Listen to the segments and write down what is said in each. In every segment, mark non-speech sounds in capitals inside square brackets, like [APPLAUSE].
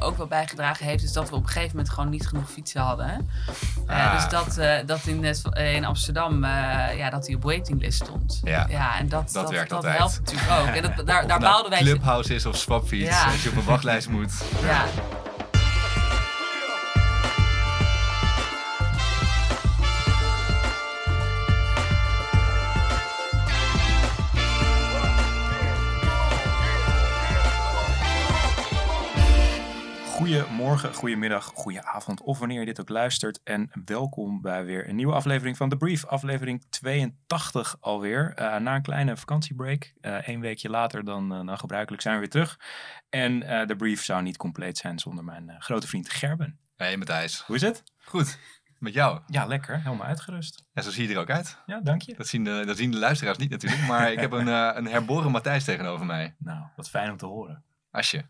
ik ook wel bijgedragen heeft, is dat we op een gegeven moment gewoon niet genoeg fietsen hadden. Eh, Ah. dus dat, eh, dat in, eh, in Amsterdam, ja, dat hij op waitinglist stond. Ja. en dat, Dat werkt altijd. helpt natuurlijk ook. En dat, daar, Of daar nou baalden wij... Clubhouse is of Swapfiets. Ja. Als je op een wachtlijst moet. Ja. Goedemorgen, goedemiddag, goedenavond of wanneer je dit ook luistert. En welkom bij weer een nieuwe aflevering van The Brief. Aflevering 82 alweer. Eh, na een kleine vakantiebreak. Eén een weekje later dan, eh, dan gebruikelijk zijn we weer terug. En eh The Brief zou niet compleet zijn zonder mijn eh, grote vriend Gerben. Hey Matthijs. Hoe is het? Goed. Met jou. Ja, lekker. Helemaal uitgerust. En zo zie je er ook uit. Ja, dank je. Dat zien de, dat zien de luisteraars niet natuurlijk. Maar ik heb een, [LAUGHS] eh, een herboren Matthijs tegenover mij. Nou, wat fijn om te horen. Asje.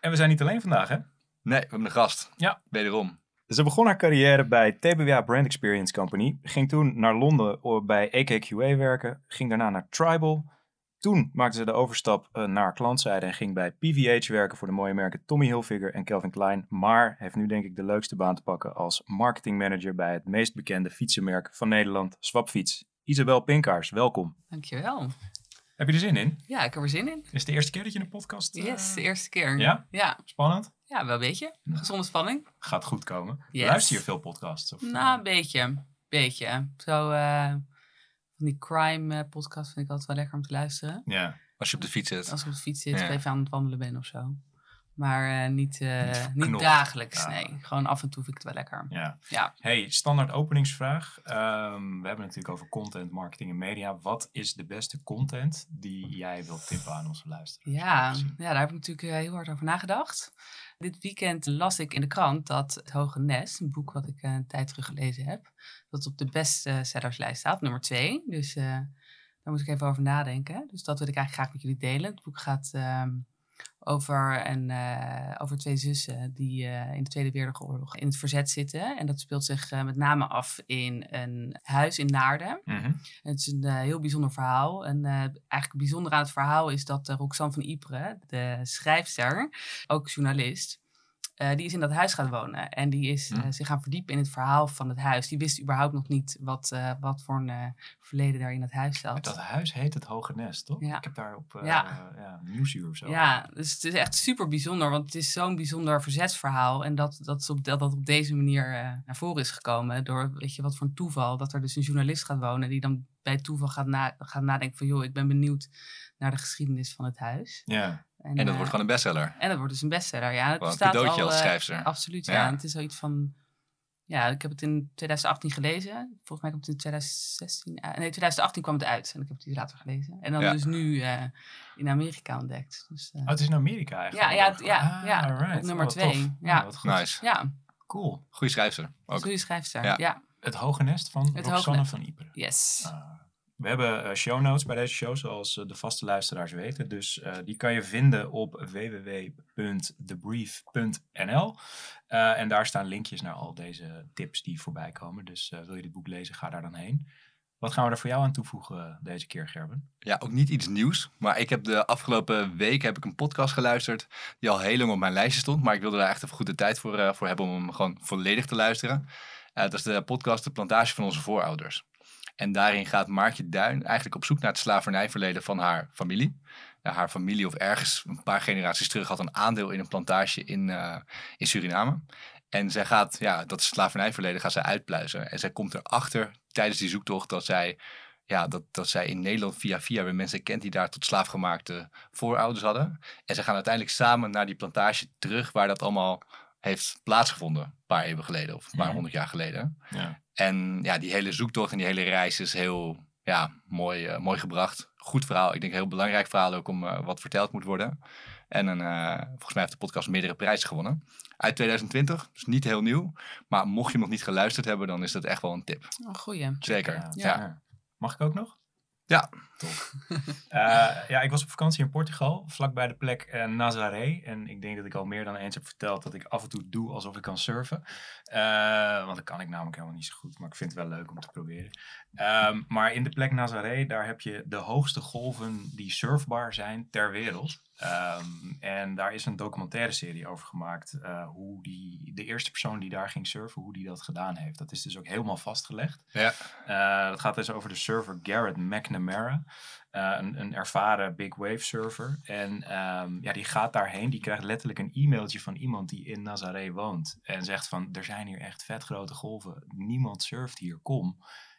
En we zijn niet alleen vandaag, hè? Nee, we hebben een gast. Ja. Wederom. Ze begon haar carrière bij TBWA Brand Experience Company. Ging toen naar Londen bij AKQA werken. Ging daarna naar Tribal. Toen maakte ze de overstap eh, naar klantzijde en ging bij PVH werken voor de mooie merken Tommy Hilfiger en Calvin Klein. Maar heeft nu denk ik de leukste baan te pakken als marketingmanager bij het meest bekende fietsenmerk van Nederland, Swapfiets. Isabel Pinkaars, welkom. Dankjewel. Heb je er zin in? Ja, ik heb er zin in. Is het de eerste keer dat je een podcast... eh, Yes, de eerste keer. Ja? Ja, Spannend? ja wel een beetje. Gezonde spanning. Gaat goed komen. Yes. Luister je veel podcasts? Of, Nou, een beetje. Beetje. Zo, eh, van die crime eh, podcast vind ik altijd wel lekker om te luisteren. Ja. Als je op de fiets zit. Als ik op de fiets zit Ja. of even aan het wandelen ben of zo. Maar eh, niet, eh, Niet niet, dagelijks, Ja. nee. Gewoon af en toe vind ik het wel lekker. Ja. Ja. Hey, standaard openingsvraag. Ehm, we hebben het natuurlijk over content, marketing en media. Wat is de beste content die jij wilt tippen aan onze luisteraars? Ja, ja, daar heb ik natuurlijk eh, heel hard over nagedacht. Dit weekend las ik in de krant dat Het Hoge Nest, een boek wat ik een tijd terug gelezen heb, dat op de bestsellerslijst staat, nummer twee. Dus daar moet ik even over nadenken. Dus dat wil ik eigenlijk graag met jullie delen. Het boek gaat ehm, over, een, eh, over twee zussen die eh, in de Tweede Wereldoorlog in het verzet zitten. En dat speelt zich eh, met name af in een huis in Naarden. Mhm. Het is een heel bijzonder verhaal. En eigenlijk bijzonder aan het verhaal is dat Roxanne van Ypres, de schrijfster, ook journalist, eh, die is in dat huis gaan wonen. En die is eh, Hm. zich gaan verdiepen in het verhaal van het huis. Die wist überhaupt nog niet wat, eh, wat voor een eh, verleden daar in het huis zat. Dat huis heet het Hoge Nest, toch? Ja. Ik heb daar op Ja. ja. Nieuwsuur of zo. Ja, dus het is echt super bijzonder, want het is zo'n bijzonder verzetsverhaal. En dat dat, is op, dat, dat op deze manier eh, naar voren is gekomen. Door, weet je, wat voor een toeval. Dat er dus een journalist gaat wonen die dan bij toeval gaat, na, gaat nadenken van... joh, ik ben benieuwd naar de geschiedenis van het huis. Ja. En dat eh, wordt gewoon een bestseller. En dat wordt dus een bestseller, ja. Het Wel een cadeautje al, als eh, schrijfster. absoluut, ja. Ja. En het is zoiets van... Ja, ik heb het in 2018 gelezen. Volgens mij komt het in 2016... uit. nee, 2018 kwam het uit. En ik heb het later gelezen. En dan Ja. dus nu eh, in Amerika ontdekt. Dus, eh, Oh, het is in Amerika eigenlijk. ja, ja, het- ja, Ah, ja. Op nummer Oh, twee. tof. Ja. Oh, wat goed. Nice. ja, Cool. Goeie schrijfster. Ook. goede schrijfster. Ja. Ja. Het Hoge Nest van Het Roxanne van Ypres. Yes. Ah. We hebben eh, show notes bij deze show, zoals eh, de vaste luisteraars weten. Dus eh, die kan je vinden op www.thebrief.nl. En daar staan linkjes naar al deze tips die voorbij komen. Dus wil je dit boek lezen, ga daar dan heen. Wat gaan we er voor jou aan toevoegen deze keer, Gerben? Ja, ook niet iets nieuws. Maar ik heb de afgelopen week heb ik een podcast geluisterd. Die al heel lang op mijn lijstje stond. Maar ik wilde daar echt even goed de tijd voor, voor hebben om hem gewoon volledig te luisteren. Dat is de podcast De Plantage van onze voorouders. En daarin gaat Maartje Duin eigenlijk op zoek naar het slavernijverleden van haar familie. Ja, haar familie of ergens een paar generaties terug had een aandeel in een plantage in, eh, in Suriname. En zij gaat, ja, dat slavernijverleden gaat zij uitpluizen. En zij komt erachter tijdens die zoektocht dat zij ja, dat, dat zij in Nederland via via weer mensen kent die daar tot slaafgemaakte voorouders hadden. En ze gaan uiteindelijk samen naar die plantage terug waar dat allemaal heeft plaatsgevonden. Een paar eeuwen geleden of een paar honderd jaar geleden. Ja. En ja, die hele zoektocht en die hele reis is heel ja, mooi, eh, mooi gebracht. Goed verhaal. Ik denk een heel belangrijk verhaal ook om eh, wat verteld moet worden. En een, eh, volgens mij heeft de podcast meerdere prijzen gewonnen. Uit 2020, dus niet heel nieuw. Maar mocht je hem nog niet geluisterd hebben, dan is dat echt wel een tip. Oh, goeie. Zeker. Ja. Mag ik ook nog? Ja. Top. [LAUGHS] Eh, ja, ik was op vakantie in Portugal, vlakbij de plek eh, Nazaré. En ik denk dat ik al meer dan eens heb verteld dat ik af en toe doe alsof ik kan surfen. Eh, want dat kan ik namelijk helemaal niet zo goed, maar ik vind het wel leuk om te proberen. Ehm, maar in de plek Nazaré, daar heb je de hoogste golven die surfbar zijn ter wereld. Ehm, en daar is een documentaire serie over gemaakt. eh, hoe die, de eerste persoon die daar ging surfen, hoe die dat gedaan heeft. Dat is dus ook helemaal vastgelegd. Ja. Eh, dat gaat dus over de surfer Garrett McNamara. Eh, een, een ervaren big wave surfer. En ehm, ja, die gaat daarheen. Die krijgt letterlijk een e-mailtje van iemand die in Nazaré woont. En zegt van, er zijn hier echt vet grote golven. Niemand surft hier, kom.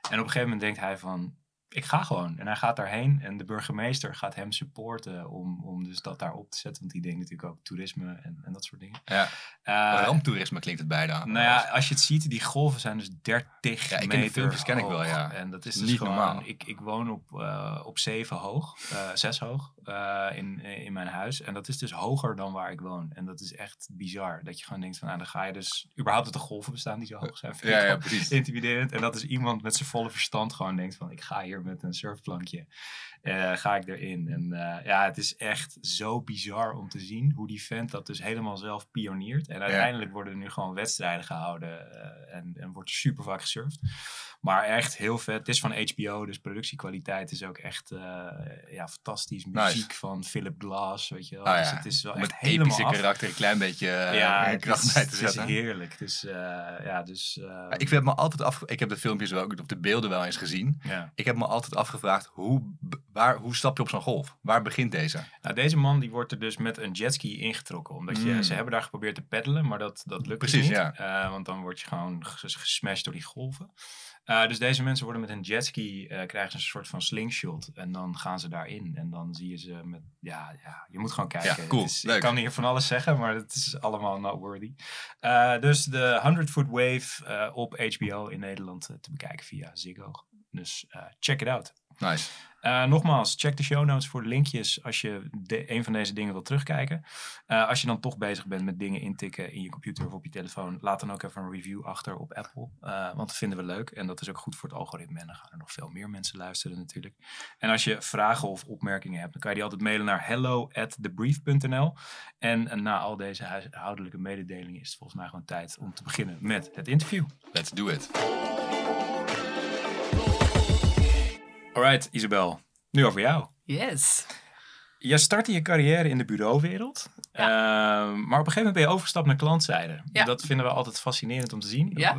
En op een gegeven moment denkt hij van, ik ga gewoon. En hij gaat daarheen en de burgemeester gaat hem supporten om, om dus dat daar op te zetten. Want die denkt natuurlijk ook toerisme en, en dat soort dingen. Ja. Eh, Ramptoerisme klinkt het bijna. nou ja, als je het ziet, die golven zijn dus 30 Ja, ik de meter filmpjes, ken ik wel, ja. En dat is Niet dus gewoon, normaal. Ik, ik woon op, eh, op 7 hoog, eh 6 hoog eh, in, in mijn huis. En dat is dus hoger dan waar ik woon. En dat is echt bizar. Dat je gewoon denkt van, nou dan ga je dus... Überhaupt dat de golven bestaan die zo hoog zijn. vind ja, precies. intimiderend. En dat is iemand met zijn volle verstand gewoon denkt van, ik ga hier met een surfplankje. eh, ga ik erin. En eh, ja, het is echt zo bizar om te zien hoe die vent dat dus helemaal zelf pioniert. En uiteindelijk worden er nu gewoon wedstrijden gehouden eh, en, en wordt er super vaak gesurfd. Maar echt heel vet. Het is van HBO, dus productiekwaliteit is ook echt eh, ja, fantastisch. Nice. Muziek van Philip Glass, weet je wel. Ah, dus het is wel Om echt het helemaal epische af. karakter een klein beetje ja, het kracht is, bij te het zetten. is heerlijk. Dus eh, ja, dus... Ik heb me altijd af, ik heb de filmpjes wel, of de beelden wel eens gezien. ja. Ik heb me altijd afgevraagd, hoe, waar, hoe stap je op zo'n golf? Waar begint deze? Nou, deze man die wordt er dus met een jetski ingetrokken. Omdat je, Mm. ze hebben daar geprobeerd te peddelen, maar dat, dat lukt dus Precies, niet. ja. Want dan word je gewoon ges- gesmashed door die golven. Eh, dus deze mensen worden met een jetski, eh krijgen ze een soort van slingshot. En dan gaan ze daarin. En dan zie je ze met, ja, ja je moet gewoon kijken. Ja, cool, is-. Ik kan hier van alles zeggen, maar het is allemaal not worthy. Eh, dus de 100 Foot Wave op HBO in Nederland te bekijken via Ziggo. Dus check it out. Nice. Eh, nogmaals, check de show notes voor de linkjes als je de, een van deze dingen wilt terugkijken. Eh, als je dan toch bezig bent met dingen intikken in je computer of op je telefoon, laat dan ook even een review achter op Apple. Eh, want dat vinden we leuk en dat is ook goed voor het algoritme. En dan gaan er nog veel meer mensen luisteren natuurlijk. En als je vragen of opmerkingen hebt, dan kan je die altijd mailen naar hello at thebrief.nl. En na al deze huishoudelijke mededelingen is het volgens mij gewoon tijd om te beginnen met het interview. Let's do it. Alright, Isabel. Nu over jou. Yes. Je startte je carrière in de bureauwereld. Ehm, maar op een gegeven moment ben je overgestapt naar klantzijde. Ja. Dat vinden we altijd fascinerend om te zien. Ja.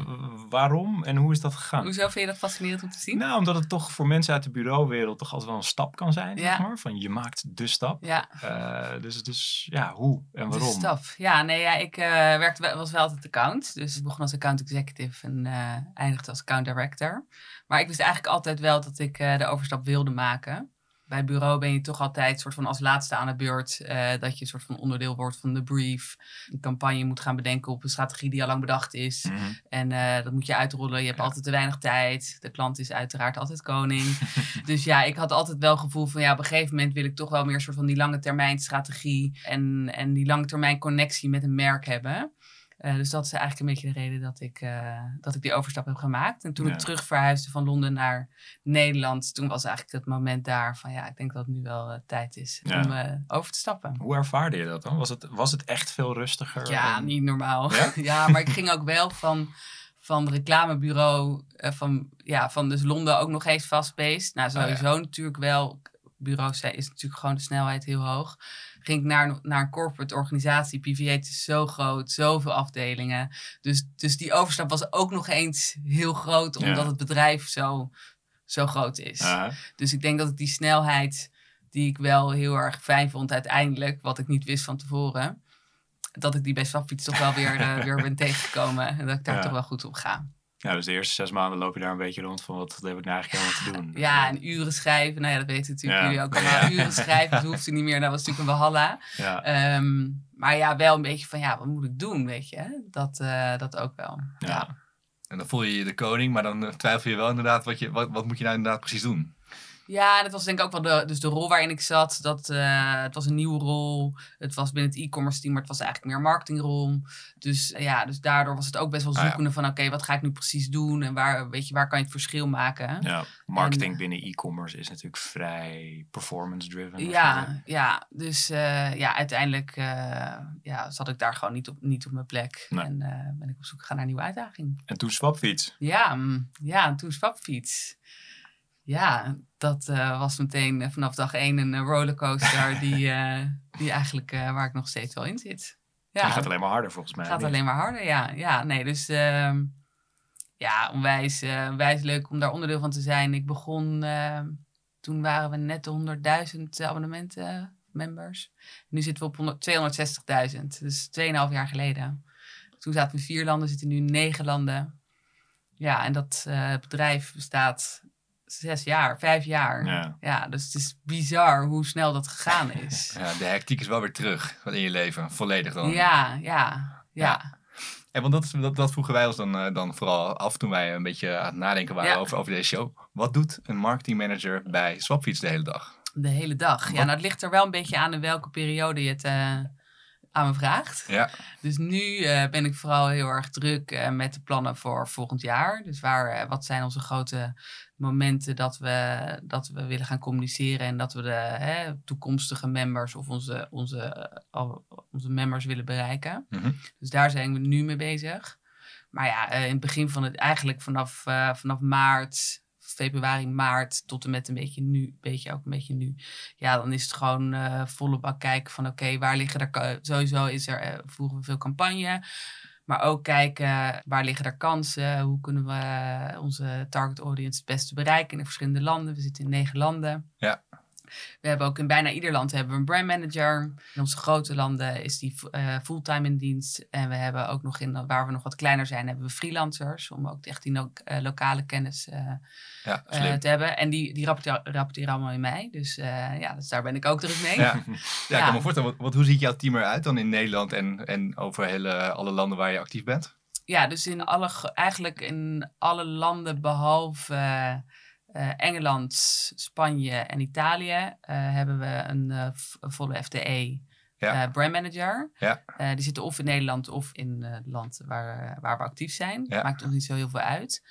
Waarom en hoe is dat gegaan? Hoezo vind je dat fascinerend om te zien? Nou, omdat het toch voor mensen uit de bureauwereld toch altijd wel een stap kan zijn. Zeg maar. Van je maakt de stap. Ja, Eh, dus, dus ja, hoe en waarom? de staf. Ja, nee, ja, ik eh, werkte, wel- was wel altijd account. Dus ik begon als account executive en eh, eindigde als account director. Maar ik wist eigenlijk altijd wel dat ik de overstap wilde maken. Bij bureau ben je toch altijd soort van als laatste aan de beurt. eh, dat je een soort van onderdeel wordt van de brief. Een campagne moet gaan bedenken op een strategie die al lang bedacht is. Mhm. En eh, dat moet je uitrollen. Je hebt Ja. altijd te weinig tijd. De klant is uiteraard altijd koning. [LAUGHS] dus ja, ik had altijd wel het gevoel van ja, op een gegeven moment wil ik toch wel meer soort van die lange termijn strategie. En, en die lange termijn connectie met een merk hebben. Eh, dus dat is eigenlijk een beetje de reden dat ik, eh, dat ik die overstap heb gemaakt. En toen Ja. ik terug verhuisde van Londen naar Nederland, toen was eigenlijk het moment daar van ja, ik denk dat het nu wel eh, tijd is Ja. om over te stappen. Hoe ervaarde je dat dan? Was het, was het echt veel rustiger? Ja, en- niet normaal. Ja? [LAUGHS] Ja, maar ik ging ook wel van, van reclamebureau, van, ja, van dus Londen ook nog eens fast-paced. Nou, ja. sowieso natuurlijk wel. Bureaus is natuurlijk gewoon de snelheid heel hoog. Ging ik naar, naar een corporate organisatie. PVA is zo groot, zoveel afdelingen. Dus, dus die overstap was ook nog eens heel groot, omdat Ja. het bedrijf zo, zo groot is. Dus ik denk dat ik die snelheid, die ik wel heel erg fijn vond uiteindelijk, wat ik niet wist van tevoren, dat ik die bij Swapfiets toch wel weer, eh, [LAUGHS] weer ben tegengekomen. En dat ik daar Ja. toch wel goed op ga. Ja, dus de eerste zes maanden loop je daar een beetje rond van wat heb ik nou eigenlijk helemaal te doen. Ja, en uren schrijven, nou ja, dat weten natuurlijk Ja. jullie ook allemaal. Uren schrijven, dat hoeft niet meer, dat was natuurlijk een walhalla. Ja, Ehm, maar ja, wel een beetje van, ja, wat moet ik doen, weet je? Dat, eh, dat ook wel. Ja. ja. En dan voel je je de koning, maar dan twijfel je wel inderdaad, wat, je, wat, wat moet je nou inderdaad precies doen? Ja, dat was denk ik ook wel de, dus de rol waarin ik zat. Dat, eh, het was een nieuwe rol. Het was binnen het e-commerce team, maar het was eigenlijk meer een marketingrol. Dus eh, ja, dus daardoor was het ook best wel Ah, ja. zoekende van... oké, wat ga ik nu precies doen? En waar, weet je, waar kan je het verschil maken? ja, marketing binnen e-commerce is natuurlijk vrij performance-driven. Ja, ja, dus eh, ja, uiteindelijk ja, zat ik daar gewoon niet op, niet op mijn plek. Nee. En ben ik op zoek gegaan naar een nieuwe uitdaging. En toen Swapfiets. Ja, mm, ja en toen swapfiets. Ja, dat uh, was meteen vanaf dag één een rollercoaster die, uh, [LAUGHS] die eigenlijk uh, waar ik nog steeds wel in zit. Ja, die gaat alleen maar harder volgens mij. Gaat niet? alleen maar harder, ja. Ja, nee, dus ehm, ja, onwijs, onwijs leuk om daar onderdeel van te zijn. Ik begon, ehm, toen waren we net de 100.000 abonnementen, members. Nu zitten we op 260.000, dus 2,5 jaar geleden. Toen zaten we in vier landen, zitten nu in negen landen. Ja, en dat bedrijf bestaat zes jaar, vijf jaar. Ja. ja, dus het is bizar hoe snel dat gegaan [LAUGHS] is. Ja, de hectiek is wel weer terug in je leven, volledig dan. Ja, ja, ja. En want dat, is, dat, dat vroegen wij ons dan, uh, dan vooral af toen wij een beetje aan het nadenken waren over, over deze show. Wat doet een marketingmanager bij Swapfiets de hele dag? De hele dag. Ja, nou het ligt er wel een beetje aan in welke periode je het uh, aan me vraagt. Ja. Dus nu uh, ben ik vooral heel erg druk met de plannen voor volgend jaar. Dus waar, wat zijn onze grote momenten dat we, dat we willen gaan communiceren en dat we de hè, toekomstige members of onze, onze, onze members willen bereiken. Mhm. Dus daar zijn we nu mee bezig. Maar ja, eh, in het begin van het, eigenlijk vanaf, vanaf maart, februari, maart tot en met een beetje nu, beetje ook een beetje nu. Ja, dan is het gewoon uh, volle bak kijken van oké, waar liggen er, sowieso is er, voeren we veel campagne. Maar ook kijken waar liggen er kansen, hoe kunnen we onze target audience het beste bereiken in de verschillende landen. We zitten in negen landen. Ja. We hebben ook in bijna ieder land hebben we een brand manager. In onze grote landen is die uh, fulltime in dienst. En we hebben ook nog in, waar we nog wat kleiner zijn, hebben we freelancers. Om ook echt die uh, lokale kennis ja, te hebben. En die, die rapporteren, rapporteren allemaal in mij. Dus ja, dus daar ben ik ook druk mee. Ja, [LAUGHS] ja, ik kan me voorstellen. Wat, hoe ziet jouw team eruit dan in Nederland en, en over hele, alle landen waar je actief bent? Ja, dus in alle, eigenlijk in alle landen behalve uh, Engeland, Spanje en Italië uh, hebben we een uh, volle FTE ja. brand manager. Ja. die zitten of in Nederland of in het land waar, waar we actief zijn. Ja. Maakt ons niet zo heel veel uit.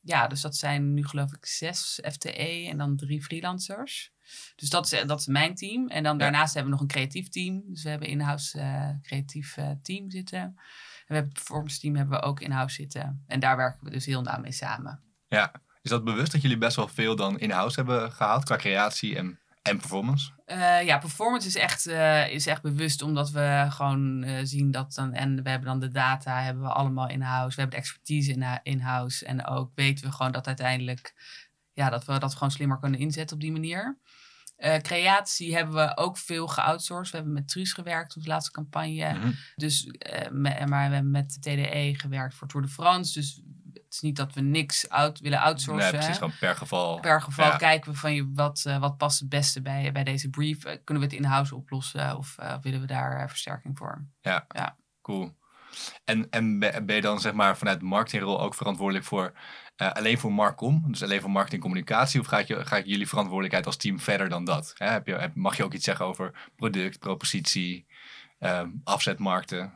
Ja, dus dat zijn nu geloof ik zes FTE en dan drie freelancers. Dus dat is, dat is mijn team. En dan daarnaast hebben we nog een creatief team. Dus we hebben in-house creatief team zitten. En we hebben het performance team hebben we ook in-house zitten. En daar werken we dus heel nauw mee samen. Ja, is dat bewust dat jullie best wel veel dan in-house hebben gehaald qua creatie en, en performance? Uh, ja, performance is echt, uh, is echt bewust omdat we gewoon uh, zien dat dan, en we hebben dan de data, hebben we allemaal in-house, we hebben de expertise in-house en ook weten we gewoon dat uiteindelijk, ja, dat we dat gewoon slimmer kunnen inzetten op die manier. creatie hebben we ook veel geoutsourced. We hebben met Truus gewerkt, onze laatste campagne. Mm -hmm. Dus, maar we hebben met de TDE gewerkt voor Tour de France. Dus is niet dat we niks out, willen outsourcen. Nee, precies, gewoon per geval. Per geval kijken we van je, wat, uh, wat past het beste bij, bij deze brief. Uh, kunnen we het in-house oplossen of uh, willen we daar versterking voor? Ja, ja. cool. En, en ben je dan zeg maar vanuit de marketingrol ook verantwoordelijk voor alleen voor Marcom, dus alleen voor marketingcommunicatie, of gaat, je, gaat jullie verantwoordelijkheid als team verder dan dat? Hè? Heb je, mag je ook iets zeggen over product, propositie, afzetmarkten?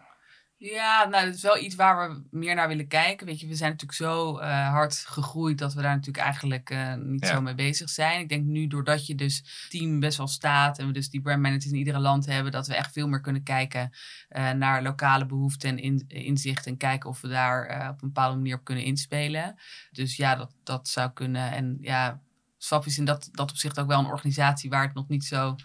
Ja, nou, dat is wel iets waar we meer naar willen kijken. Weet je, we zijn natuurlijk zo uh, hard gegroeid dat we daar natuurlijk eigenlijk uh, niet zo mee bezig zijn. Ik denk nu, doordat je dus team best wel staat en we dus die brand managers in iedere land hebben, dat we echt veel meer kunnen kijken uh, naar lokale behoeften en in, inzicht en kijken of we daar op een bepaalde manier op kunnen inspelen. Dus ja, dat, dat zou kunnen. En ja, Swap is in dat, dat opzicht ook wel een organisatie waar het nog niet zo...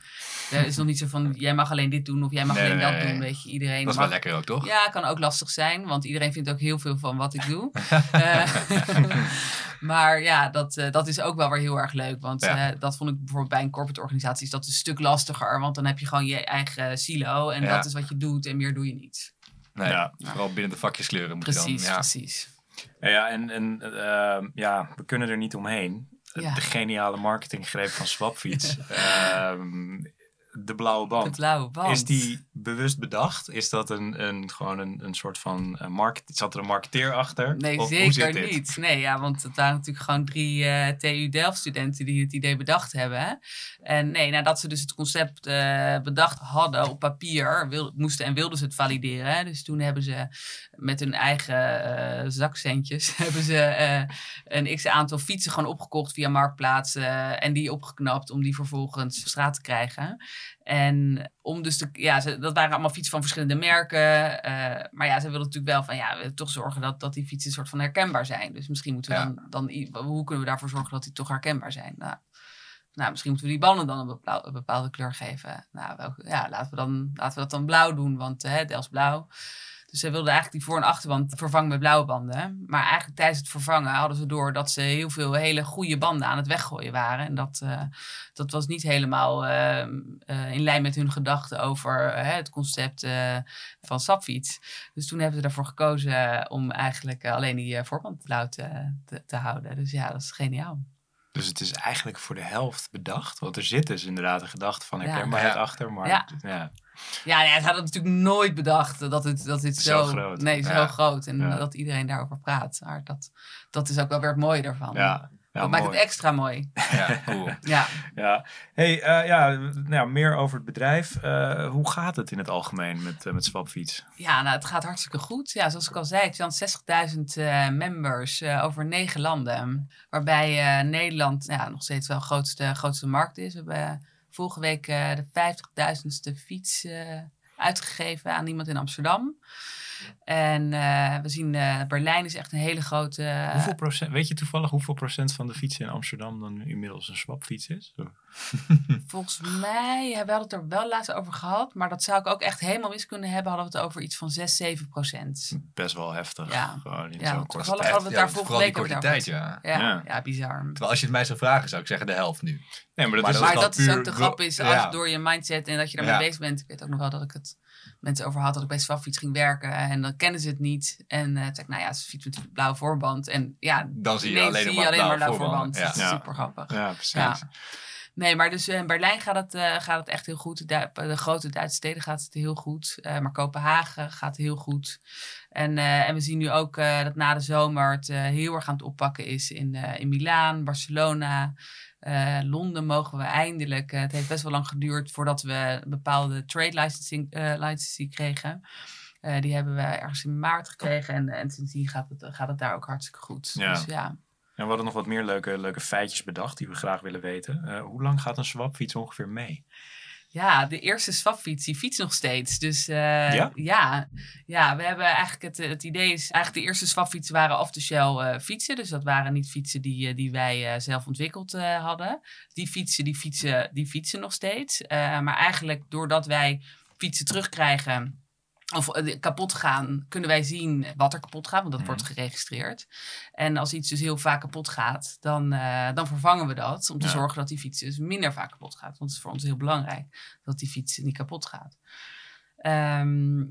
Er is nog niet zo van, jij mag alleen dit doen of jij mag alleen dat doen. Weet je, iedereen dat is wel lekker ook, toch? Ja, kan ook lastig zijn, want iedereen vindt ook heel veel van wat ik doe. uh, [LAUGHS] [LAUGHS] maar ja, dat, uh, dat is ook wel weer heel erg leuk. Want ja. uh, dat vond ik bijvoorbeeld bij een corporate organisatie is dat een stuk lastiger. Want dan heb je gewoon je eigen silo en ja. dat is wat je doet en meer doe je niet. Nee, ja. Vooral binnen de vakjes kleuren moet precies, je dan. Ja. Precies, Ja, en, en ehm, ja, we kunnen er niet omheen ja. de geniale marketinggreep van Swapfiets. um, [LAUGHS] de blauwe band. De blauwe band. Is die bewust bedacht? Is dat een, een, gewoon een, een soort van uh, market... Zat er een marketeer achter? Nee, of, zeker niet. Nee, ja, want het waren natuurlijk gewoon drie uh, TU Delft studenten die het idee bedacht hebben. En nee, nadat ze dus het concept uh, bedacht hadden op papier, wil, moesten en wilden ze het valideren. Dus toen hebben ze met hun eigen zakcentjes [LAUGHS] hebben ze een x aantal fietsen gewoon opgekocht via Marktplaats en die opgeknapt om die vervolgens op straat te krijgen. En om dus te, ja, ze, dat waren allemaal fietsen van verschillende merken. eh, maar ja, ze wilden natuurlijk wel van, ja, we toch zorgen dat, dat die fietsen een soort van herkenbaar zijn. Dus misschien moeten we Ja. dan, dan, hoe kunnen we daarvoor zorgen dat die toch herkenbaar zijn? Nou, nou misschien moeten we die banden dan een bepaalde, een bepaalde kleur geven. Nou, welke, ja, laten we, dan, laten we dat dan blauw doen, want hè, is blauw. Dus ze wilden eigenlijk die voor- en achterband vervangen met blauwe banden. Maar eigenlijk tijdens het vervangen hadden ze door dat ze heel veel hele goede banden aan het weggooien waren. En dat, eh, dat was niet helemaal eh, eh, in lijn met hun gedachten over eh, het concept eh, van sapfiets. Dus toen hebben ze ervoor gekozen om eigenlijk alleen die voorband blauw te, te, te houden. Dus ja, dat is geniaal. Dus het is eigenlijk voor de helft bedacht. Want er zit dus inderdaad een gedachte van Ja. herkenbaarheid Ja. achter. Maar Ja. ja. Ja, nee, ze hadden natuurlijk nooit bedacht dat het, dat dit Zo zo, groot. Nee, zo Ja. groot. En Ja. dat iedereen daarover praat. Maar dat, dat is ook wel weer het mooie ervan. Ja, ja, dat maakt het extra mooi. Ja, cool. [LAUGHS] Ja. Ja, hey, eh, ja, nou, ja, meer over het bedrijf. Eh, hoe gaat het in het algemeen met, eh, met Swapfiets? Ja, nou, het gaat hartstikke goed. Ja, zoals ik al zei, 260.000 eh members over negen landen. Waarbij Nederland ja, nog steeds wel de grootste, grootste markt is. We hebben vorige week eh, de 50.000ste fiets eh, uitgegeven aan iemand in Amsterdam. En eh, we zien eh, Berlijn is echt een hele grote... hoeveel procent, weet je toevallig hoeveel procent van de fietsen in Amsterdam dan inmiddels een Swapfiets is? [LAUGHS] Volgens mij, ja, we hadden het er wel laatst over gehad. Maar dat zou ik ook echt helemaal mis kunnen hebben. Hadden we het over iets van 6, 7 procent. Best wel heftig. Ja. Gewoon in Ja, zo'n want korte toevallig tijd. hadden we het daar Ja, vooral die korte tijd, ja. Ja, Ja. ja. bizar. Terwijl als je het mij zou vragen, zou ik zeggen de helft nu. Nee, maar dat Maar is dat Maar dat wel is puur ook de grap is, als ja. door je mindset en dat je daarmee Ja. bezig bent. Ik weet ook nog wel dat ik het mensen over had dat ik bij Swapfiets ging werken. En dan kennen ze het niet. En eh toen zei ik, nou ja, ze fiets met een blauwe voorband. En ja, Dan zie je alleen zie maar alleen maar blauwe voorband. voorbanden. Dat is Ja. super grappig. Ja, precies. Nee, maar dus eh, in Berlijn gaat het, eh, gaat het echt heel goed. De, de grote Duitse steden gaat het heel goed. Eh, maar Kopenhagen gaat heel goed. En, eh, en we zien nu ook eh, dat na de zomer het eh, heel erg aan het oppakken is in, eh in Milaan, Barcelona. Eh, Londen mogen we eindelijk. eh, het heeft best wel lang geduurd voordat we een bepaalde trade licensing, licensing kregen. Die hebben we ergens in maart gekregen. En, en sindsdien gaat het, gaat het daar ook hartstikke goed. Ja. Dus ja. En we hadden nog wat meer leuke, leuke feitjes bedacht die we graag willen weten. Hoe lang gaat een Swapfiets ongeveer mee? Ja, de eerste swapfiets, die fietst nog steeds. Dus eh, Ja? ja? Ja, we hebben eigenlijk het, het idee is, eigenlijk de eerste swapfietsen waren off-the-shelf eh, fietsen. Dus dat waren niet fietsen die, eh, die wij eh, zelf ontwikkeld eh, hadden. Die fietsen, die fietsen, die fietsen nog steeds. Eh, maar eigenlijk doordat wij fietsen terugkrijgen of eh, kapot gaan, kunnen wij zien wat er kapot gaat, want dat Mhm. wordt geregistreerd. En als iets dus heel vaak kapot gaat, dan, eh, dan vervangen we dat om te Ja. zorgen dat die fiets dus minder vaak kapot gaat. Want het is voor ons heel belangrijk dat die fiets niet kapot gaat. Ehm,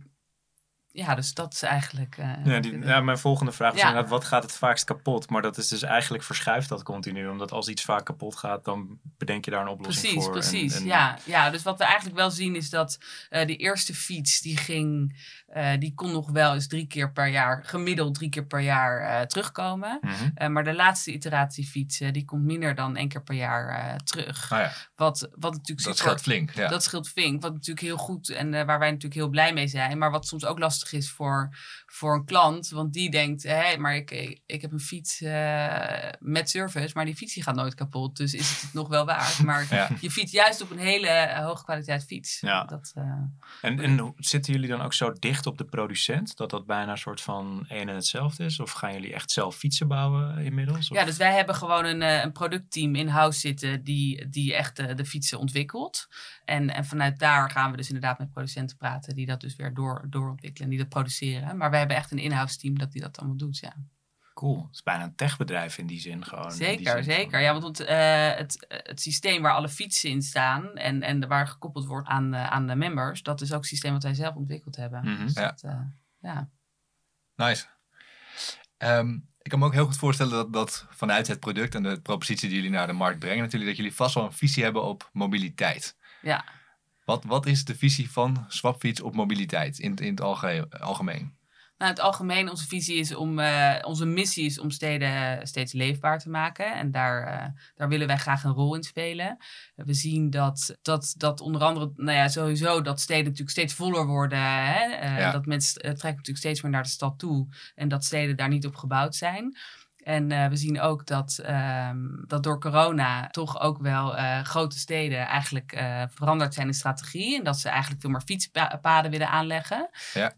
ja, dus dat is eigenlijk. eh, Ja, die, ja, mijn volgende vraag is Ja. inderdaad, wat gaat het vaakst kapot? Maar dat is dus eigenlijk verschuift dat continu. Omdat als iets vaak kapot gaat, dan bedenk je daar een oplossing Precies, voor. Precies. en- ja, ja, dus wat we eigenlijk wel zien is dat eh de eerste fiets die ging, eh, die kon nog wel eens drie keer per jaar, gemiddeld drie keer per jaar terugkomen. Mhm. Maar de laatste iteratie fiets, eh, die komt minder dan één keer per jaar terug. Nou ja, Wat, wat natuurlijk dat scheelt flink. Ja. Dat scheelt flink, wat natuurlijk heel goed en waar wij natuurlijk heel blij mee zijn. Maar wat soms ook lastig is voor, voor een klant. Want die denkt, hé, maar ik, ik, ik heb een fiets eh, met service, maar die fiets die gaat nooit kapot. Dus is het nog wel waard. Maar Ja. je fiets juist op een hele eh, hoge kwaliteit fiets. Ja. Dat, eh, En, en zitten jullie dan ook zo dicht op de producent? Dat dat bijna een soort van een en hetzelfde is? Of gaan jullie echt zelf fietsen bouwen inmiddels? Of- ja, dus wij hebben gewoon een, een productteam in-house zitten die, die echt eh, de fietsen ontwikkelt. En, en vanuit daar gaan we dus inderdaad met producenten praten die dat dus weer door, doorontwikkelen en die dat produceren. Maar wij hebben echt een in-house team dat die dat allemaal doet, ja. Cool. Het is bijna een techbedrijf in die zin gewoon. Zeker, van- zeker. Ja, want want, eh, het, het systeem waar alle fietsen in staan en, en waar gekoppeld wordt aan, aan de members, dat is ook het systeem wat wij zelf ontwikkeld hebben. Mhm. Dus Ja. dat, eh, ja. Nice. Ehm, ik kan me ook heel goed voorstellen dat, dat vanuit het product en de propositie die jullie naar de markt brengen, natuurlijk, dat jullie vast wel een visie hebben op mobiliteit. ja. Wat, wat is de visie van Swapfiets op mobiliteit in, in het alge- algemeen? Nou, in het algemeen, onze visie is om, eh, onze missie is om steden steeds leefbaar te maken. En daar, eh, daar willen wij graag een rol in spelen. We zien dat, dat, dat onder andere, nou ja, sowieso dat steden natuurlijk steeds voller worden. Hè? Eh, Ja. Dat mensen eh, trekken natuurlijk steeds meer naar de stad toe. En dat steden daar niet op gebouwd zijn. En uh, we zien ook dat, um, dat door corona toch ook wel uh, grote steden eigenlijk uh, veranderd zijn in strategie. En dat ze eigenlijk veel meer fietspaden willen aanleggen. Ja.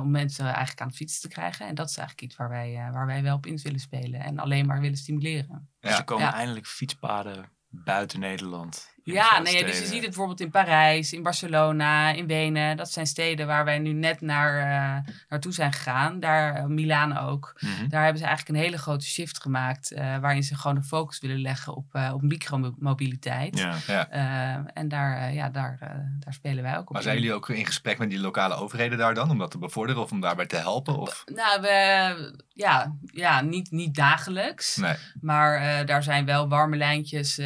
om mensen eigenlijk aan het fietsen te krijgen. En dat is eigenlijk iets waar wij, waar wij wel op in willen spelen. En alleen maar willen stimuleren. Dus er komen eindelijk fietspaden buiten Nederland. Ja, nee, dus je ziet het bijvoorbeeld in Parijs, in Barcelona, in Wenen. Dat zijn steden waar wij nu net naar, uh, naartoe zijn gegaan. Daar, uh, Milaan ook. Mhm. Daar hebben ze eigenlijk een hele grote shift gemaakt. Uh, waarin ze gewoon de focus willen leggen op, op micromobiliteit. Ja. Ja. en daar, ja, daar, daar spelen wij ook op. Maar zijn jullie ook in gesprek met die lokale overheden daar dan? Om dat te bevorderen of om daarbij te helpen? Of? Nou, we, ja, ja niet, niet dagelijks. Nee. Maar daar zijn wel warme lijntjes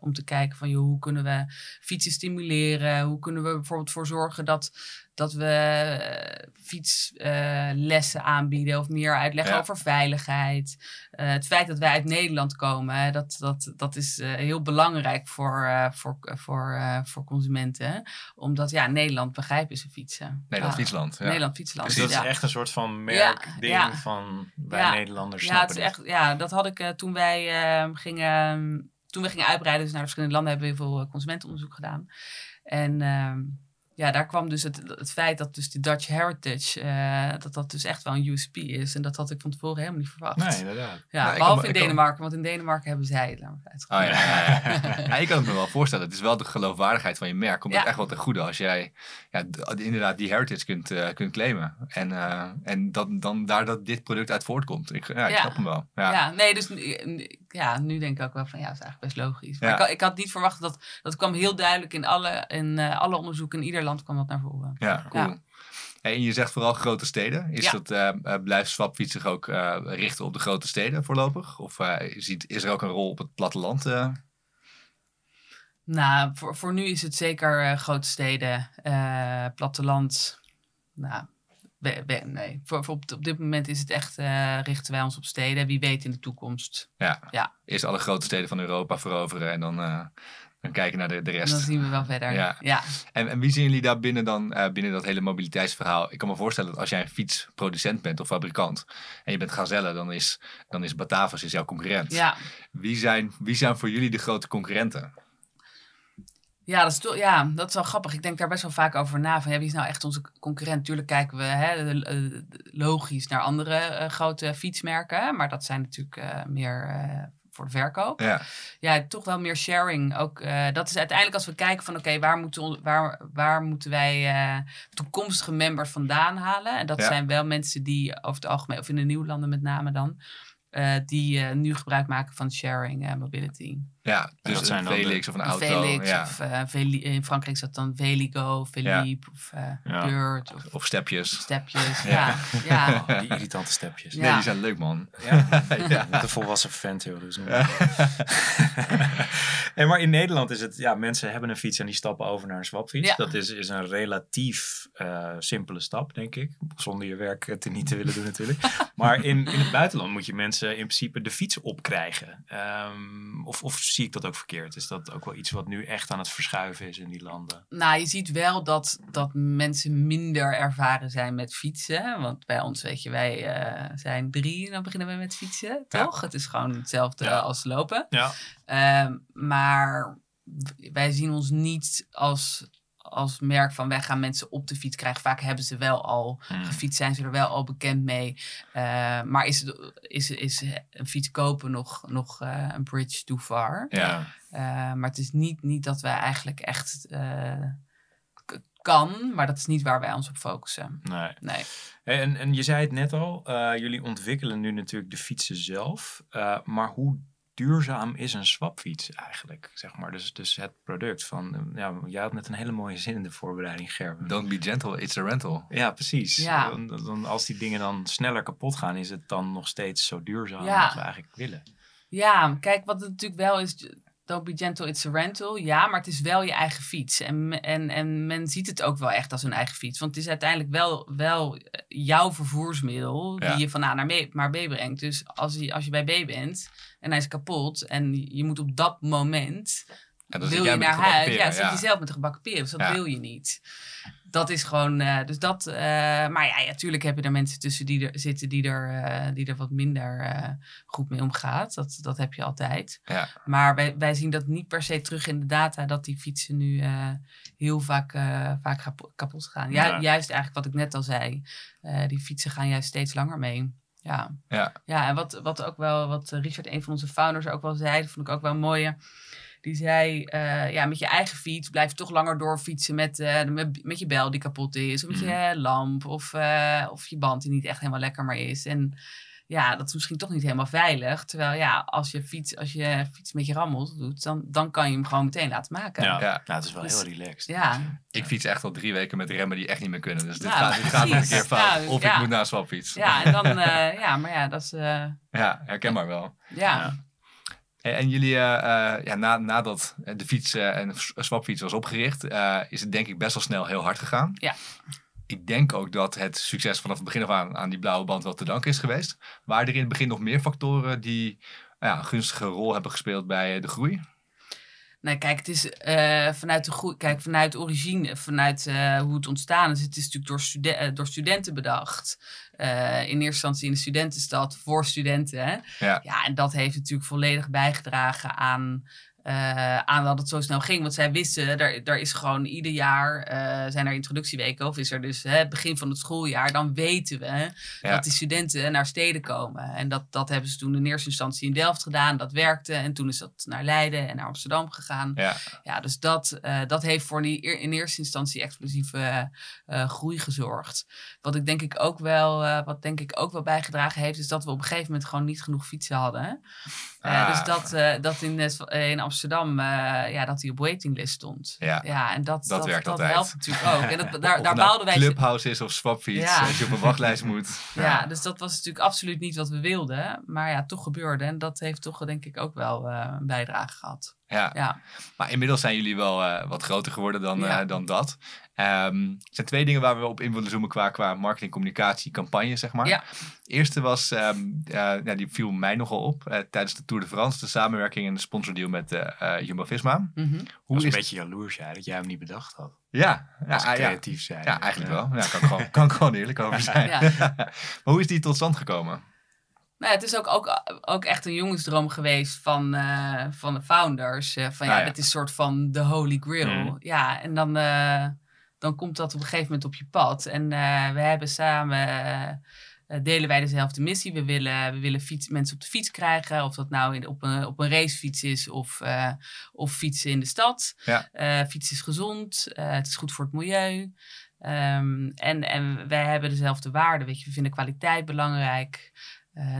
om te kijken van joh, hoe kunnen we fietsen stimuleren? Hoe kunnen we bijvoorbeeld voor zorgen dat, dat we uh, fietslessen uh, aanbieden of meer uitleggen Ja. over veiligheid. Uh, het feit dat wij uit Nederland komen, hè, dat, dat, dat is eh, heel belangrijk voor, eh, voor, voor, eh, voor consumenten. Omdat ja, Nederland begrijpen ze fietsen. Nederland Ja, fietsland. Ja. Nederland fietsland. Dus dat ja. is echt een soort van merkding ja. van wij Ja. Nederlanders Ja, het snappen is echt, ja, dat had ik eh, toen wij ehm, gingen, toen we gingen uitbreiden dus naar verschillende landen, hebben we heel veel eh, consumentenonderzoek gedaan. En ehm, ja, daar kwam dus het, het feit dat dus de Dutch Heritage, eh, dat dat dus echt wel een USP is. En dat had ik van tevoren helemaal niet verwacht. Nee, inderdaad. Ja, Nou, behalve kan- in kan- Denemarken, want in Denemarken hebben zij het laat maar Oh, uitgevoerd. ja, ja, ja. [LAUGHS] ja, ik kan het me wel voorstellen. Het is wel de geloofwaardigheid van je merk. Komt het echt wel ten goede als jij ja, inderdaad die heritage kunt, eh, kunt claimen. En, eh, en dat, dan daar dat dit product uit voortkomt. Ik, ja, ik Ja. snap hem wel. Ja. Ja. nee, dus nu- ja, nu denk ik ook wel van ja, dat is eigenlijk best logisch. Maar Ja. ik, had- ik had niet verwacht dat dat kwam heel duidelijk in alle, in, eh, alle onderzoeken. In ieder land kwam dat naar voren. Ja, cool. Ja. En je zegt vooral grote steden. Is dat, eh, blijft Swapfiets zich ook richten op de grote steden voorlopig? Of ziet, is er ook een rol op het platteland? Nou, voor, voor nu is het zeker grote steden, platteland. Nou, we- we- nee. Voor, voor op, op dit moment is het echt, eh, richten wij ons op steden. Wie weet in de toekomst. Eerst alle grote steden van Europa veroveren en dan, eh, dan kijken naar de, de Dan rest. zien we wel verder. Ja. ja. En, en wie zien jullie daar binnen dan, eh, binnen dat hele mobiliteitsverhaal? Ik kan me voorstellen dat als jij een fietsproducent bent of fabrikant en je bent Gazelle, dan is, dan is Batavus is jouw concurrent. ja. Wie, zijn, wie zijn voor jullie de grote concurrenten? Ja, dat is, toch- ja, dat is wel grappig. Ik denk daar best wel vaak over na. Van, ja, wie is nou echt onze concurrent? Tuurlijk kijken we hè, logisch naar andere eh, grote fietsmerken. Maar dat zijn natuurlijk eh, meer eh, voor de verkoop. Ja, Ja, toch wel meer sharing. Ook, dat is uiteindelijk als we kijken van... oké, waar, moeten waar, waar moeten wij toekomstige members vandaan halen? En dat Ja. zijn wel mensen die over het algemeen... of in de nieuwlanden met name dan... die nu gebruik maken van sharing eh, mobility. Ja dus dat zijn een de- Felix of een Een auto. Felix ja. of eh, Veli- in Frankrijk dat dan Veligo, Philippe of eh Ja. Beurt of Of stepjes. Stepjes. [LAUGHS] Ja. Ja. Oh, die irritante stepjes. Ja. Nee, die zijn leuk man. Ja, [LAUGHS] Ja. [LAUGHS] de volwassen vent, joh. Dus hey, maar in Nederland is het, ja, mensen hebben een fiets en die stappen over naar een swapfiets. Ja. Dat is, is een relatief eh, simpele stap, denk ik. Zonder je werk te niet te willen doen natuurlijk. Maar in, in het buitenland moet je mensen in principe de fiets opkrijgen. Ehm, of, of zie ik dat ook verkeerd? Is dat ook wel iets wat nu echt aan het verschuiven is in die landen? Nou, je ziet wel dat, dat mensen minder ervaren zijn met fietsen. Want bij ons, weet je, wij eh, zijn drie en dan beginnen we met fietsen, Ja. toch? Het is gewoon hetzelfde Ja. als lopen. Ja. Ehm, maar wij zien ons niet als, als merk van wij gaan mensen op de fiets krijgen. Vaak hebben ze wel al Hmm. gefietst, zijn ze er wel al bekend mee. Eh, maar is, het, is, is een fiets kopen nog, nog eh, een bridge too far? Ja. Eh, maar het is niet, niet dat wij eigenlijk echt kan, maar dat is niet waar wij ons op focussen. Nee. Nee. En, en je zei het net al, jullie ontwikkelen nu natuurlijk de fietsen zelf. Maar hoe duurzaam is een swapfiets eigenlijk? Zeg maar, dus, dus het product van, ja, jij had net een hele mooie zin in de voorbereiding, Gerben. Don't be gentle, it's a rental. Ja, precies. Ja. Dan, dan, als die dingen dan sneller kapot gaan, is het dan nog steeds zo duurzaam Ja. als we eigenlijk willen. Ja, kijk, wat het natuurlijk wel is. Don't be gentle, it's a rental. Ja, maar het is wel je eigen fiets. En, en, en men ziet het ook wel echt als hun eigen fiets. Want het is uiteindelijk wel, wel jouw vervoersmiddel Ja. die je van A naar B, naar B brengt. Dus als je, als je bij B bent en hij is kapot en je moet op dat moment En dan zit wil je naar huis. peren, Ja, zit ja. je zelf met de gebakken peren. Dus dat wil je niet. Dat is gewoon, eh, dus dat, eh, maar ja, natuurlijk heb je er mensen tussen die er zitten die er, eh, die er wat minder goed mee omgaat. Dat, dat heb je altijd. Ja. Maar wij, wij zien dat niet per se terug in de data dat die fietsen nu heel vaak, vaak kap- kapot gaan. Ja, Ja. Juist eigenlijk wat ik net al zei. Die fietsen gaan juist steeds langer mee. Ja, Ja. ja en wat, wat ook wel, wat Richard, een van onze founders, ook wel zei, dat vond ik ook wel mooi. Die zei, eh, ja, met je eigen fiets blijf je toch langer doorfietsen met, eh, met, met je bel die kapot is. Of met je lamp. Of, eh, of je band die niet echt helemaal lekker meer is. En ja, dat is misschien toch niet helemaal veilig. Terwijl ja, als je fiets, als je fiets met je rammelt doet, dan, dan kan je hem gewoon meteen laten maken. Ja, Ja. Nou, het is wel Dus- heel relaxed. Ja, Ik fiets echt al drie weken met remmen die echt niet meer kunnen. Dus dit Ja, gaat, dit gaat nog een keer fout. Ja, of ja. ik moet naar een swapfiets. ja, en dan, eh, ja, maar ja, dat is, eh, Ja, herkenbaar wel. ja. Ja. En, en jullie, eh, eh, ja, na, nadat de fiets eh, en swapfiets was opgericht, eh, is het denk ik best wel snel heel hard gegaan. Ja. Ik denk ook dat het succes vanaf het begin af aan aan die blauwe band wel te danken is geweest. Waren er in het begin nog meer factoren die nou ja, een gunstige rol hebben gespeeld bij eh, de groei? Nee, kijk, het is eh, vanuit de groei, kijk, vanuit origine, vanuit eh, hoe het ontstaan is. Het is natuurlijk door, stude- eh, door studenten bedacht. Eh, in eerste instantie in de studentenstad voor studenten. Hè? Ja. ja, en dat heeft natuurlijk volledig bijgedragen aan, eh, aan dat het zo snel ging. Want zij wisten, er, er is gewoon ieder jaar eh, zijn er introductieweken. Of is er dus hè, het begin van het schooljaar. Dan weten we Ja. dat die studenten naar steden komen. En dat, dat hebben ze toen in eerste instantie in Delft gedaan. Dat werkte. En toen is dat naar Leiden en naar Amsterdam gegaan. Ja, Ja, dus dat, eh, dat heeft voor die in eerste instantie explosieve groei gezorgd. Wat ik denk ik ook wel, wat denk ik ook wel bijgedragen heeft, is dat we op een gegeven moment gewoon niet genoeg fietsen hadden. Ah. Dus dat, dat in, in Amsterdam, eh, ja, dat hij op waitinglist stond. Ja. en dat, Dat dat, werkt dat helpt natuurlijk ook. En dat, [LAUGHS] daar, of daar nou bouwden wij... Clubhouse is of swapfiets, Ja. als je op een wachtlijst moet. [LAUGHS] Ja, dus dat was natuurlijk absoluut niet wat we wilden. Maar ja, toch gebeurde. En dat heeft toch denk ik ook wel eh, een bijdrage gehad. Ja. Ja. Maar inmiddels zijn jullie wel eh, wat groter geworden dan, Ja. dan dat. Ehm, er zijn twee dingen waar we op in willen zoomen qua, qua marketing, communicatie, campagne, zeg maar. Ja. Eerste was, ehm, eh, ja, die viel mij nogal op eh, tijdens de Tour de France, de samenwerking en de sponsordeal met eh Jumbo-Visma. Mhm. Hoe was is een beetje jaloers jij dat jij hem niet bedacht had. Ja, ja, Als ah, ja. creatief zijn. ja, eigenlijk wel. Ja, kan, ik gewoon, kan ik gewoon eerlijk over zijn. Ja. [LAUGHS] maar hoe is die tot stand gekomen? Nou, het is ook, ook, ook echt een jongensdroom geweest van, eh, van de founders. eh, van ja, Ah, ja. dit is een soort van de holy grail. Mhm. Ja, en dan, eh, dan komt dat op een gegeven moment op je pad. En eh, we hebben samen, eh, eh, delen wij dezelfde missie. We willen, we willen fiets, mensen op de fiets krijgen. Of dat nou in, op, een, op een racefiets is of, of fietsen in de stad. Ja. Fietsen is gezond. het is goed voor het milieu. Ehm, en, en wij hebben dezelfde waarden. Weet je, we vinden kwaliteit belangrijk.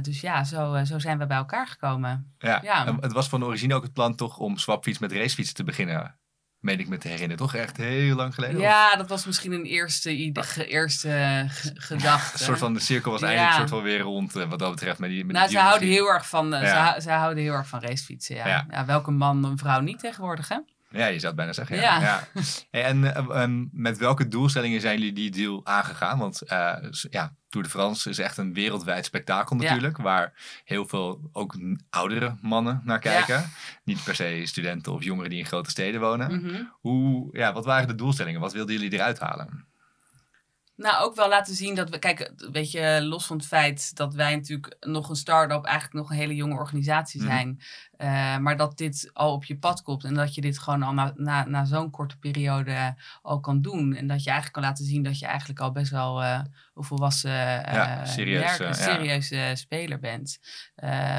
Dus ja, zo, zo zijn we bij elkaar gekomen. Ja. Het was van origine ook het plan toch om swapfiets met racefietsen te beginnen. Meen ik me te herinneren. Toch echt heel lang geleden? Of Ja, dat was misschien een eerste, ge- eerste ge- gedachte. Een soort van de cirkel was Ja. eindelijk een soort van weer rond eh, wat dat betreft. Met die, met nou, die ze houden heel erg van, eh, Ja. ze, ze houden heel erg van racefietsen. Ja. Ja. Ja. welke man, een vrouw niet tegenwoordig, hè? Ja, je zou het bijna zeggen. Ja. Ja. En eh, ehm, met welke doelstellingen zijn jullie die deal aangegaan? Want s- ja, Tour de France is echt een wereldwijd spektakel Ja. natuurlijk. Waar heel veel ook oudere mannen naar kijken. Niet per se studenten of jongeren die in grote steden wonen. Mhm. Hoe, ja, wat waren de doelstellingen? Wat wilden jullie eruit halen? Nou, ook wel laten zien dat we, kijk, weet je, los van het feit dat wij natuurlijk nog een start-up, eigenlijk nog een hele jonge organisatie Mhm. zijn, eh, maar dat dit al op je pad komt en dat je dit gewoon al na, na, na zo'n korte periode al kan doen. En dat je eigenlijk kan laten zien dat je eigenlijk al best wel eh, een volwassen, eh, Ja, serieus, ja. serieuze speler bent,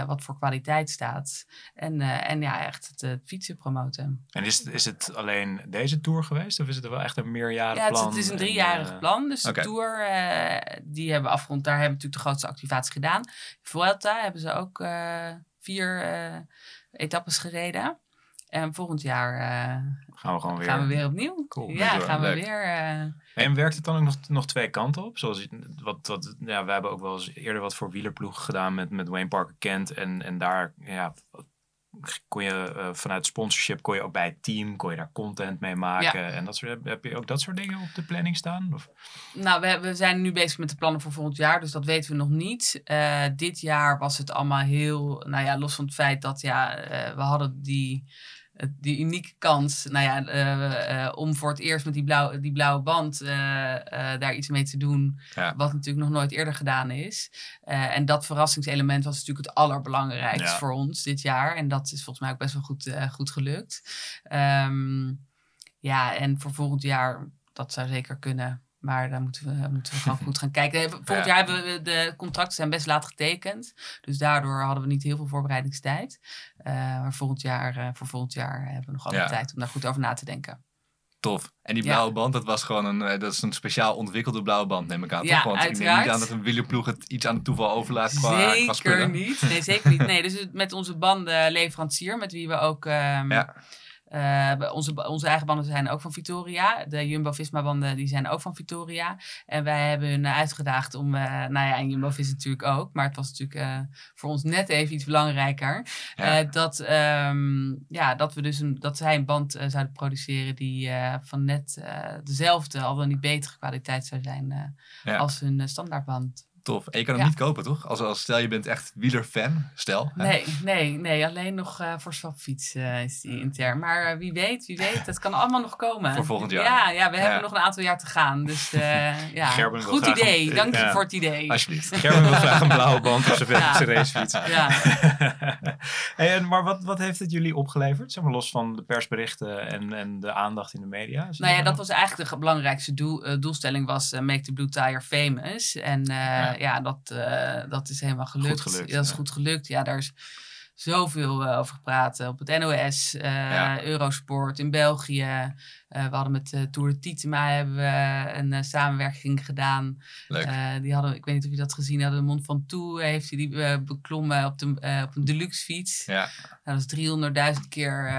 wat voor kwaliteit staat. En, en ja, echt het, fietsen promoten. En is het, is het alleen deze tour geweest? Of is het wel echt een meerjarig Ja, het is, plan? het is een En, driejarig plan. Dus de Oké. Tour, eh, die hebben we afgerond. Daar hebben we natuurlijk de grootste activatie gedaan. Vuelta hebben ze ook eh, vier eh, etappes gereden. En volgend jaar eh, gaan we gewoon weer. gaan we weer opnieuw. Cool. Ja, gaan we Leuk. weer... eh, En werkt het dan ook nog, nog twee kanten op? Zoals wat, wat, ja, we hebben ook wel eens eerder wat voor wielerploegen gedaan met, met Wayne Parker Kent. En, en daar ja, kon je eh, vanuit sponsorship kon je ook bij het team kon je daar content mee maken. En dat soort, heb- je ook dat soort dingen op de planning staan? Of? Nou, we, we zijn nu bezig met de plannen voor volgend jaar, dus dat weten we nog niet. Eh, dit jaar was het allemaal heel, nou ja, los van het feit dat ja, eh, we hadden die, die unieke kans nou ja, eh, eh, om voor het eerst met die, blauw, die blauwe band eh, eh, daar iets mee te doen. Ja. Wat natuurlijk nog nooit eerder gedaan is. Eh, en dat verrassingselement was natuurlijk het allerbelangrijkste Ja. voor ons dit jaar. En dat is volgens mij ook best wel goed, eh, goed gelukt. Ehm, ja, en voor volgend jaar, dat zou zeker kunnen. Maar daar moeten we, moeten we gewoon [LAUGHS] goed gaan kijken. Eh, Volgend Ja. jaar hebben we de contracten zijn best laat getekend. Dus daardoor hadden we niet heel veel voorbereidingstijd. Eh, maar volgend jaar, eh, voor volgend jaar hebben we nog alle Ja. tijd om daar goed over na te denken. Tof. En die Ja. blauwe band, dat was gewoon een, dat is een speciaal ontwikkelde blauwe band, neem ik aan. Ja, toch? Want ik neem uiteraard. niet aan dat een wielerploeg het iets aan het toeval overlaat qua, qua Zeker spullen. niet. Nee, zeker niet. Nee, dus met onze bandenleverancier, met wie we ook... ehm, Ja. Eh, onze, onze eigen banden zijn ook van Victoria. De Jumbo-Visma-banden die zijn ook van Victoria. En wij hebben hun eh, uitgedaagd om... eh, nou ja, en Jumbo-Vis natuurlijk ook. Maar het was natuurlijk voor ons net even iets belangrijker. Ja. Dat, ehm, ja, dat, we dus een, dat zij een band zouden produceren die van net dezelfde, al dan niet betere kwaliteit zou zijn Ja. als hun standaardband. Tof. En je kan hem Ja. niet kopen, toch? Als, als stel je bent echt wielerfan, stel. hè? Nee, nee, nee. Alleen nog eh, voor swapfiets eh, is die intern. Maar eh, wie weet, wie weet. Dat kan allemaal nog komen. Voor volgend jaar. Ja, ja we Ja. hebben nog een aantal jaar te gaan. Dus eh, [LAUGHS] ja, Gerben wil goed graag idee. een- Dank je ja. voor het idee. Alsjeblieft. [LAUGHS] Gerben wil graag een blauwe band op zijn racefiets. Ja. [LAUGHS] hey, en, maar wat, wat heeft het jullie opgeleverd? Zeg maar los van de persberichten en, en de aandacht in de media. Nou ja, dat was eigenlijk de belangrijkste doel, doelstelling was Make the Blue Tire famous. En eh, Ja. ja, dat, eh, dat is helemaal gelukt. gelukt, dat is goed gelukt. Ja, daar is zoveel eh, over gepraat. eh, op het NOS, Ja. Eurosport in België. We hadden met Tour de Tietema hebben we een samenwerking gedaan. Leuk. Die hadden, ik weet niet of je dat gezien had, de Mond van Toe heeft hij die beklommen op, de, op een deluxe fiets. ja. Dat is 300.000 keer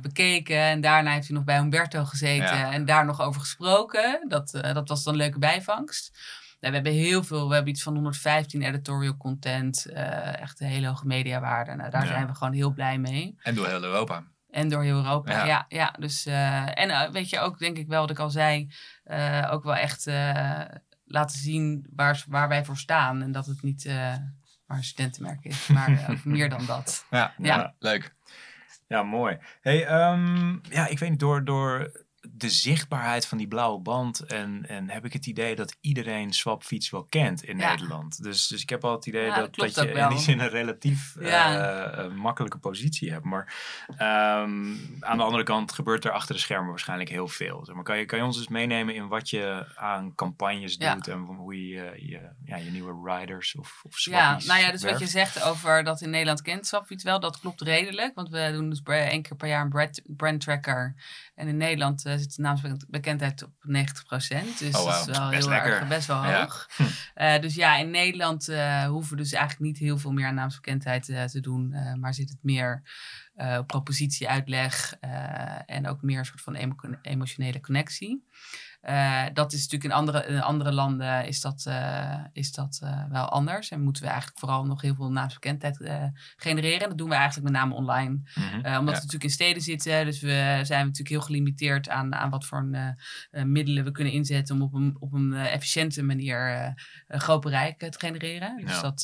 bekeken. En daarna heeft hij nog bij Humberto gezeten Ja. en daar nog over gesproken. Dat, dat was dan een leuke bijvangst. Nou, we hebben heel veel, we hebben iets van 115 editorial content. eh, echt een hele hoge mediawaarde. Nou, daar Ja. zijn we gewoon heel blij mee. En door heel Europa. En door heel Europa. Ja. Ja, ja, dus, eh, en eh, weet je ook, denk ik wel, wat ik al zei, eh, ook wel echt eh, laten zien waar, waar wij voor staan. En dat het niet eh, maar een studentenmerk is, maar ook meer dan dat. [LAUGHS] Ja, Ja. leuk. Ja, mooi. Hey, ehm, ja, ik weet niet, door, door de zichtbaarheid van die blauwe band en, en heb ik het idee dat iedereen swapfiets wel kent in Ja. Nederland. Dus, dus ik heb al het idee Ja, dat, dat je in die zin een relatief [LAUGHS] Ja. eh, makkelijke positie hebt. Maar ehm, aan de andere kant gebeurt er achter de schermen waarschijnlijk heel veel. Maar kan, je, kan je ons eens meenemen in wat je aan campagnes doet en hoe je je, ja, je nieuwe riders of, of Ja, nou ja, dus wat je zegt over dat in Nederland kent Swapfiets wel, dat klopt redelijk. Want we doen dus één keer per jaar een brand, brand tracker. En in Nederland eh, zit de naamsbekendheid op 90%. Dus Oh, dat is wel Best heel lekker. erg, best wel Ja. hoog. Eh, dus ja, in Nederland eh, hoeven we dus eigenlijk niet heel veel meer aan naamsbekendheid te doen. maar zit het meer op propositieuitleg eh, en ook meer een soort van emo- emotionele connectie. Eh, dat is natuurlijk in andere, in andere landen is dat, eh, is dat eh, wel anders. En moeten we eigenlijk vooral nog heel veel naamsbekendheid genereren. En dat doen we eigenlijk met name online. Mhm. Omdat Ja. we natuurlijk in steden zitten. Dus we zijn natuurlijk heel gelimiteerd aan, aan wat voor middelen we kunnen inzetten. Om op een, op een efficiënte manier een groot bereik te genereren. Dus Ja. dat,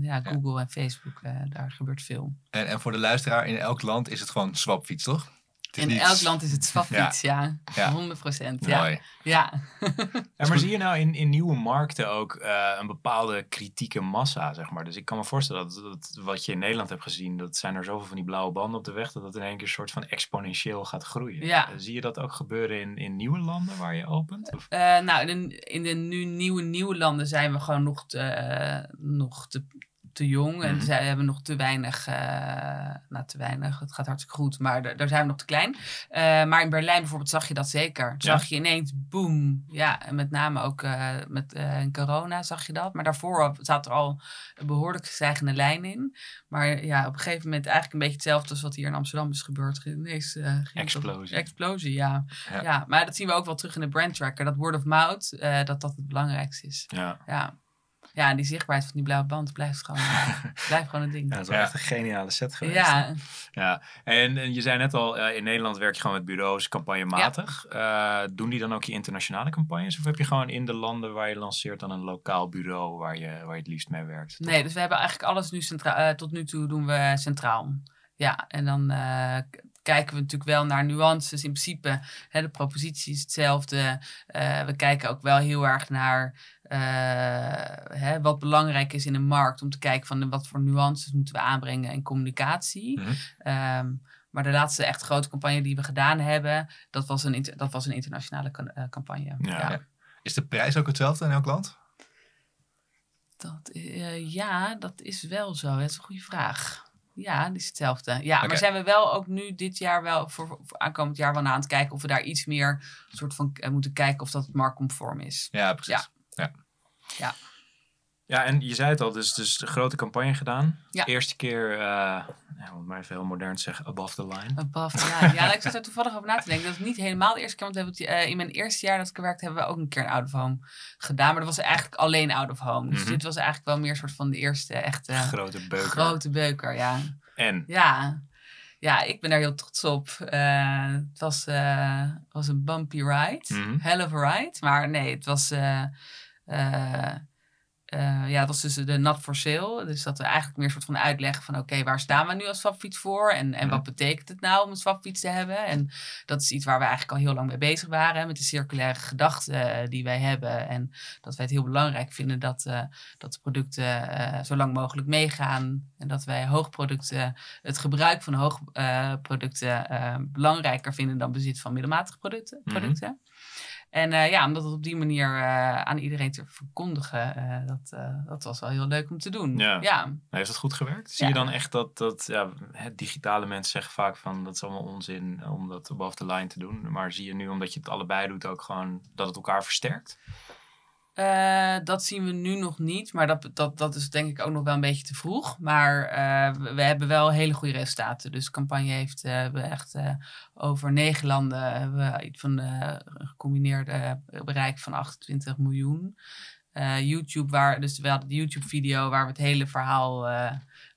ja, Google en Facebook, daar gebeurt veel. En, en voor de luisteraar, in elk land is het gewoon swapfiets, toch? In elk land is het swapfiets, ja. Ja. 100 procent, ja. Mooi. ja. [LAUGHS] Ja, maar zie je nou in, in nieuwe markten ook eh, een bepaalde kritieke massa, zeg maar. Dus ik kan me voorstellen dat, dat wat je in Nederland hebt gezien, dat zijn er zoveel van die blauwe banden op de weg, dat dat in één keer een soort van exponentieel gaat groeien. Ja. Eh, zie je dat ook gebeuren in, in nieuwe landen waar je opent? Of? Eh, nou, in de, in de nu nieuwe, nieuwe landen zijn we gewoon nog te, eh, nog te, te jong. En Mhm. zij hebben nog te weinig, eh, nou te weinig, het gaat hartstikke goed, maar daar- zijn we nog te klein. Eh, maar in Berlijn bijvoorbeeld zag je dat zeker. Ja. Zag je ineens, boom, ja, en met name ook eh, met corona zag je dat. Maar daarvoor zat er al een behoorlijk stijgende lijn in. Maar ja, op een gegeven moment eigenlijk een beetje hetzelfde als wat hier in Amsterdam is gebeurd. Ineens, op- Explosie. Explosie, ja. Ja. ja. maar dat zien we ook wel terug in de brand tracker. Dat word of mouth, dat dat het belangrijkste is. Ja. Ja. Ja, en die zichtbaarheid van die blauwe band blijft gewoon, [LAUGHS] blijft gewoon een ding. Ja, dat is wel Ja. echt een geniale set geweest. Ja, Ja, en, en je zei net al, eh, in Nederland werk je gewoon met bureaus campagnematig. Eh, doen die dan ook je internationale campagnes? Of heb je gewoon in de landen waar je lanceert dan een lokaal bureau waar je, waar je het liefst mee werkt? nee, dus we hebben eigenlijk alles nu centraal. eh, tot nu toe doen we centraal. ja. En dan eh, kijken we natuurlijk wel naar nuances. In principe, hè, de propositie is hetzelfde. Eh, we kijken ook wel heel erg naar eh, hè, wat belangrijk is in een markt. Om te kijken van de- wat voor nuances moeten we aanbrengen in communicatie. Mhm. Ehm, maar de laatste echt grote campagne die we gedaan hebben, dat was een, dat was een internationale eh, campagne. Ja. Ja. Is de prijs ook hetzelfde in elk land? Dat, ja, dat is wel zo. Dat is een goede vraag. Ja, die is hetzelfde. Ja, maar zijn we wel ook nu dit jaar wel voor, voor aankomend jaar wel naar aan het kijken of we daar iets meer soort van eh, moeten kijken of dat marktconform is. Ja, precies. Ja, en je zei het al, dus, dus de grote campagne gedaan. Ja. Eerste keer, eh ja, om het maar even heel modern te zeggen, above the line. Above the line. Ja, ik zat er toevallig over na te denken. Dat is niet helemaal de eerste keer. Want we hebben het, eh, in mijn eerste jaar dat ik er werkte, hebben we ook een keer een out of home gedaan. Maar dat was eigenlijk alleen out of home. Dus Mhm. dit was eigenlijk wel meer soort van de eerste echte Grote beuker. grote beuker. Ja. En, Ja. ja, ik ben daar heel trots op. Eh, het was, eh, was een bumpy ride. Mhm. Hell of a ride. Maar nee, het was... eh, eh, ja, het was dus de not for sale. Dus dat we eigenlijk meer een soort van uitleggen van... oké, waar staan we nu als swapfiets voor? En, en wat betekent het nou om een swapfiets te hebben? En dat is iets waar we eigenlijk al heel lang mee bezig waren. hè, Met de circulaire gedachte eh, die wij hebben. En dat wij het heel belangrijk vinden dat, eh, dat de producten zo lang mogelijk meegaan. En dat wij hoogproducten, het gebruik van hoogproducten belangrijker vinden dan bezit van middelmatige producten. Mhm. producten. En eh, ja, om dat op die manier eh, aan iedereen te verkondigen, eh, dat, dat was wel heel leuk om te doen. Ja. ja. heeft dat goed gewerkt? Zie Ja. je dan echt dat, dat ja, het digitale mensen zeggen vaak van, dat is allemaal onzin om dat above the line te doen. Maar zie je nu, omdat je het allebei doet, ook gewoon dat het elkaar versterkt? Eh, dat zien we nu nog niet, maar dat, dat, dat is denk ik ook nog wel een beetje te vroeg. Maar eh, we, hebben wel hele goede resultaten. Dus de campagne heeft eh, we echt over negen landen hebben iets van een gecombineerde bereik van 28 miljoen. YouTube, waar, dus wel de YouTube-video waar we het hele verhaal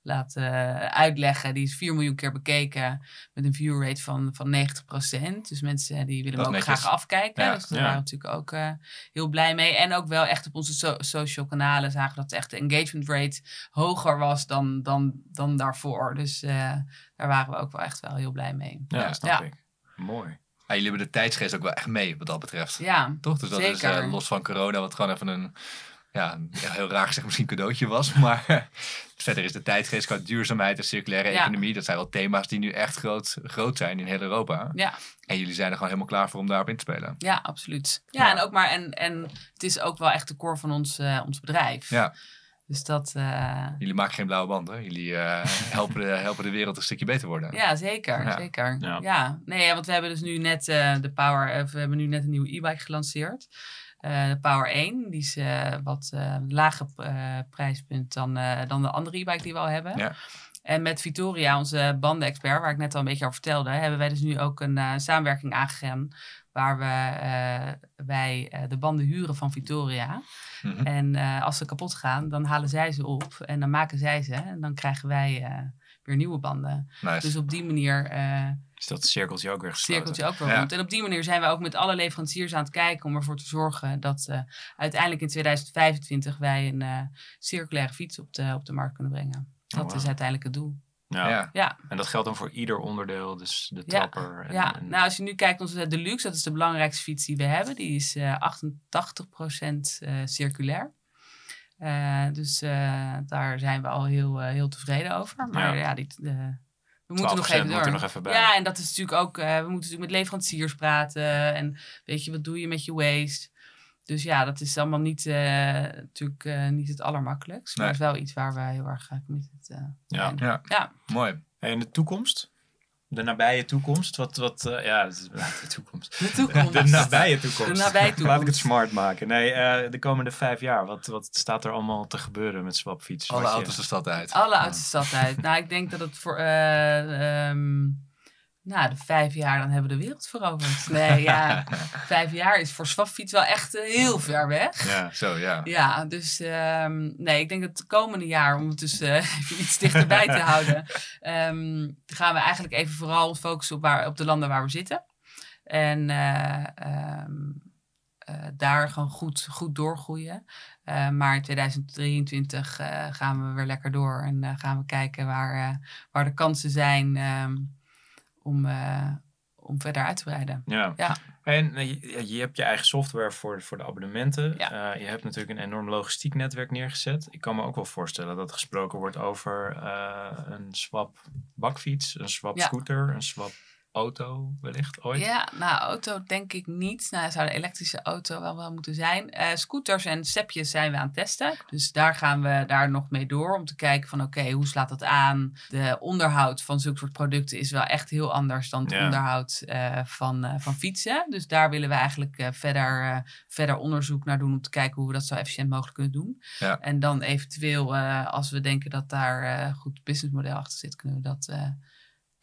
laten eh, uitleggen, die is 4 miljoen keer bekeken met een view rate van, van 90%. Dus mensen die willen Dat hem ook netjes. graag afkijken. Ja. Dus daar Ja. waren we natuurlijk ook eh, heel blij mee. En ook wel echt op onze so- social kanalen zagen dat echt de engagement rate hoger was dan, dan, dan daarvoor. Dus eh, daar waren we ook wel echt wel heel blij mee. Ja, Ja. snap Ja. ik. Mooi. Ja, jullie hebben de tijdsgeest ook wel echt mee wat dat betreft. Ja, Toch? Dus dat is eh, los van corona, wat gewoon even een, ja, een heel raar gezegd misschien cadeautje was. [LAUGHS] Maar verder is de tijdgeest qua duurzaamheid en circulaire Ja. economie, dat zijn wel thema's die nu echt groot, groot zijn in heel Europa. ja, En jullie zijn er gewoon helemaal klaar voor om daarop in te spelen. ja, absoluut. Ja, Ja. en ook maar, en, en het is ook wel echt de core van ons, eh, ons bedrijf. Ja. Dus dat, eh, Jullie maken geen blauwe band, hè? Jullie eh, [LAUGHS] helpen, de, helpen de wereld een stukje beter worden. Ja, zeker. Ja. zeker. Ja. Ja. Nee, want we hebben dus nu net eh, de Power, we hebben nu net een nieuwe e-bike gelanceerd. Eh, de Power 1, die is eh, wat eh, lager prijspunt dan, dan de andere e-bike die we al hebben. Ja. En met Vitoria, onze bandenexpert, waar ik net al een beetje over vertelde, hebben wij dus nu ook een samenwerking aangegaan. Waar we, wij de banden huren van Vitoria. Mhm. En als ze kapot gaan, dan halen zij ze op. En dan maken zij ze. En dan krijgen wij weer nieuwe banden. Nice. Dus op die manier dat cirkeltje ook weer gesloten? cirkeltje ook weer Ja. rond. En op die manier zijn we ook met alle leveranciers aan het kijken om ervoor te zorgen dat eh, uiteindelijk in 2025 wij een eh, circulaire fiets op de, op de markt kunnen brengen. Dat Oh, wow. is uiteindelijk het doel. Ja. ja. Ja, En dat geldt dan voor ieder onderdeel, dus de Ja. trapper. En, ja. en- nou als je nu kijkt, onze Deluxe, dat is de belangrijkste fiets die we hebben. Die is eh 88% eh, circulair. Eh, dus eh, daar zijn we al heel, heel tevreden over. Maar Ja. ja, die, de, we 12% moeten nog even moet door. er nog even bij. Ja, en dat is natuurlijk ook, eh, we moeten natuurlijk met leveranciers praten. En weet je, wat doe je met je waste? Dus ja, dat is allemaal niet, eh, natuurlijk eh, niet het allermakkelijkst. Maar Nee. het is wel iets waar we heel erg uh, committed uh, Ja. Ja. Ja. Mooi. En in de toekomst? De nabije toekomst? Wat, wat, eh, ja, de toekomst. De toekomst. De nabije toekomst. De nabije Laat ik toekomst. het smart maken. Nee, eh, de komende vijf jaar. Wat, wat staat er allemaal te gebeuren met swapfiets? Alle je- auto's de stad uit. Alle oudste stad uit. nou, ik denk dat het voor... eh, ehm, nou, de vijf jaar, dan hebben we de wereld veroverd. Nee, ja. [LAUGHS] Vijf jaar is voor Swapfiets wel echt eh, heel ver weg. Ja. Zo, ja. Ja, dus ehm, nee, ik denk dat het komende jaar, om het dus eh, [LAUGHS] even iets dichterbij te houden, [LAUGHS] ehm, gaan we eigenlijk even vooral focussen op, waar, op de landen waar we zitten. En eh, ehm, daar gewoon goed, goed doorgroeien. Uh, maar in 2023 uh, gaan we weer lekker door en gaan we kijken waar, waar de kansen zijn um, om, om verder uit te breiden. Ja. ja. En je, je, hebt je eigen software voor, voor de abonnementen. Ja. je hebt natuurlijk een enorm logistiek netwerk neergezet. Ik kan me ook wel voorstellen dat gesproken wordt over een swap bakfiets, een swap ja. scooter, een swap auto wellicht ooit? Ja, nou, auto denk ik niet. Nou, zou de elektrische auto wel wel moeten zijn. Uh, scooters en stepjes zijn we aan het testen. Dus daar gaan we daar nog mee door om te kijken van oké, hoe slaat dat aan? De onderhoud van zulke soort producten is wel echt heel anders dan het Ja. onderhoud eh, van, eh, van fietsen. Dus daar willen we eigenlijk eh, verder, eh, verder onderzoek naar doen om te kijken hoe we dat zo efficiënt mogelijk kunnen doen. Ja. En dan eventueel, eh, als we denken dat daar eh goed businessmodel achter zit, kunnen we dat, eh,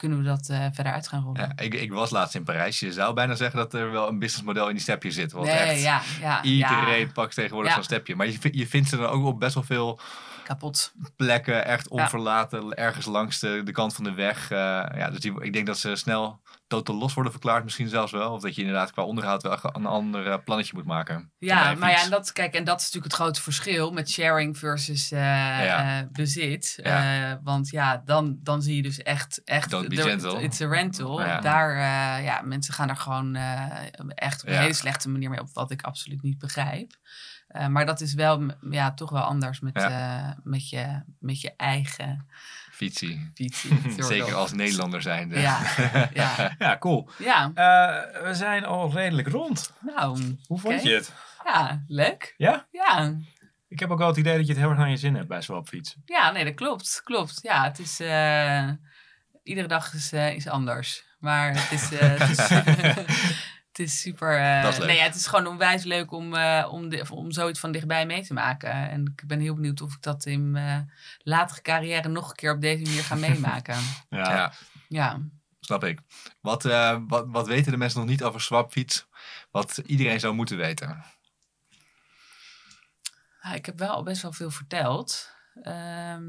kunnen we dat eh, verder uit gaan rollen. Ja, ik, ik was laatst in Parijs. Je zou bijna zeggen dat er wel een businessmodel in die stepje zit. Want nee, echt, ja, ja, iedereen pakt tegenwoordig zo'n stepje. Maar je, je vindt ze dan ook op best wel veel kapot. plekken echt onverlaten. Ergens langs de, de kant van de weg. Eh, ja, dus die, ik denk dat ze snel totaal los worden verklaard. Misschien zelfs wel. Of dat je inderdaad qua onderhoud wel een ander eh, plannetje moet maken. Ja, maar ja, en dat, kijk, en dat is natuurlijk het grote verschil met sharing versus Ja. bezit. Ja. Want ja, dan, dan zie je dus echt... echt gentle. It's a rental. Ja. Daar, eh, ja, mensen gaan er gewoon eh, echt op een Ja. hele slechte manier mee op, wat ik absoluut niet begrijp. Eh, maar dat is wel, ja, toch wel anders met, eh, met, je, met je eigen Fietsie. fietsie. [LAUGHS] Zeker als Nederlander zijnde. Ja, [LAUGHS] ja, Ja, cool. ja. Eh, we zijn al redelijk rond. Nou, Hoe vond je het? ja, leuk. Ja? Ja, Ik heb ook wel het idee dat je het heel erg naar je zin hebt bij Swapfiets. Ja, nee, dat klopt. Klopt. Ja, het is. eh, iedere dag is, eh, is anders. Maar het is. eh, [LAUGHS] het, is [LAUGHS] het is super. eh, Dat is leuk. Nee, ja, het is gewoon onwijs leuk om, eh, om, de, om zoiets van dichtbij mee te maken. En ik ben heel benieuwd of ik dat in mijn latere carrière nog een keer op deze manier ga meemaken. [LAUGHS] Ja, Ja. snap ik. Wat, eh, wat, wat weten de mensen nog niet over Swapfiets? Wat iedereen zou moeten weten. Ah, Ik heb wel al best wel veel verteld. Ehm,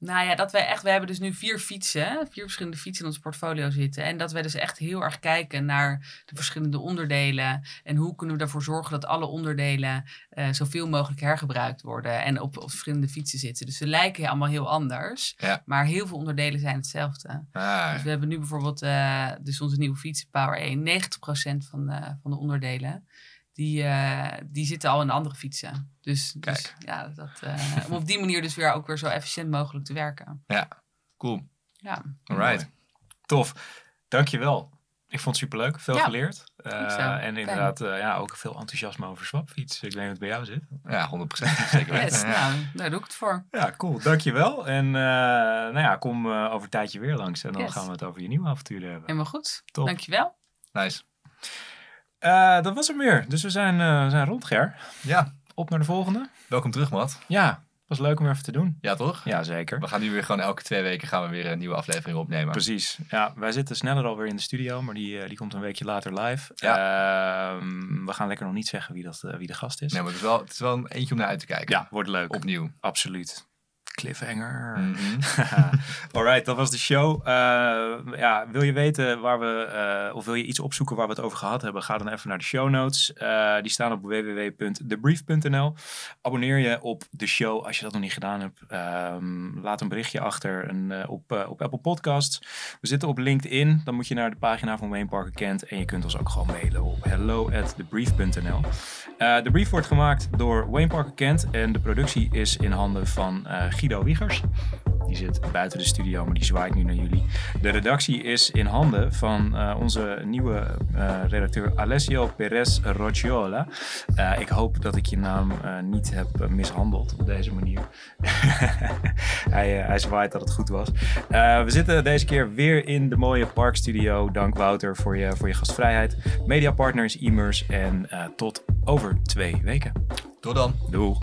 nou ja, dat wij echt, we hebben dus nu vier fietsen, vier verschillende fietsen in ons portfolio zitten. En dat wij dus echt heel erg kijken naar de verschillende onderdelen. En hoe kunnen we ervoor zorgen dat alle onderdelen eh, zoveel mogelijk hergebruikt worden. En op, op verschillende fietsen zitten. Dus ze lijken allemaal heel anders. Ja. Maar heel veel onderdelen zijn hetzelfde. Ah, Dus we hebben nu bijvoorbeeld eh, dus onze nieuwe fiets Power 1. 90% van de, van de onderdelen, die, eh, die zitten al in andere fietsen. Dus, dus ja, dat, eh, om op die manier dus weer ook weer zo efficiënt mogelijk te werken. cool. Ja, Alright. Tof. Dankjewel. Ik vond het superleuk. Veel Ja, geleerd. Eh, en inderdaad ja, ja, ook veel enthousiasme over Swapfiets. Ik weet niet hoe het bij jou zit. Ja, 100%. [LAUGHS] Zeker weten. yes, Ja. nou, daar doe ik het voor. Ja, cool. Dankjewel. En eh, nou ja, kom eh, over een tijdje weer langs. En dan Yes. gaan we het over je nieuwe avonturen hebben. Helemaal goed. Top. Dankjewel. Nice. Eh, dat was hem weer. Dus we zijn, eh, we zijn rond, Ger. Ja, Op naar de volgende. welkom terug, Matt. Ja, was leuk om even te doen. Ja, toch? Ja, zeker. We gaan nu weer gewoon elke twee weken gaan we weer een nieuwe aflevering opnemen. Precies. Ja, wij zitten sneller alweer in de studio, maar die, eh, die komt een weekje later live. Ja. Ehm, we gaan lekker nog niet zeggen wie, dat, wie de gast is. Nee, maar het is wel, het is wel een eentje om naar uit te kijken. Ja, wordt leuk. Opnieuw. Absoluut. Cliffhanger. [LAUGHS] Alright, dat was de show. Eh, ja, wil je weten waar we, eh, of wil je iets opzoeken waar we het over gehad hebben, ga dan even naar de show notes. Eh, die staan op www.thebrief.nl. Abonneer je op de show als je dat nog niet gedaan hebt. Ehm, laat een berichtje achter en, eh, op, op Apple Podcasts. We zitten op LinkedIn. Dan moet je naar de pagina van Wayne Parker Kent. En je kunt ons ook gewoon mailen op hello at thebrief.nl. De brief wordt gemaakt door Wayne Parker Kent. En de productie is in handen van eh, Guido Wiegers. Die zit buiten de studio, maar die zwaait nu naar jullie. De redactie is in handen van eh, onze nieuwe eh, redacteur Alessio Perez Rocciola. Eh, ik hoop dat ik je naam niet heb mishandeld op deze manier. [LAUGHS] hij, hij zwaait dat het goed was. We zitten deze keer weer in de mooie Parkstudio. Dank Wouter voor je, voor je gastvrijheid. Mediapartner is Immers. En tot over twee weken. Tot dan. Doeg!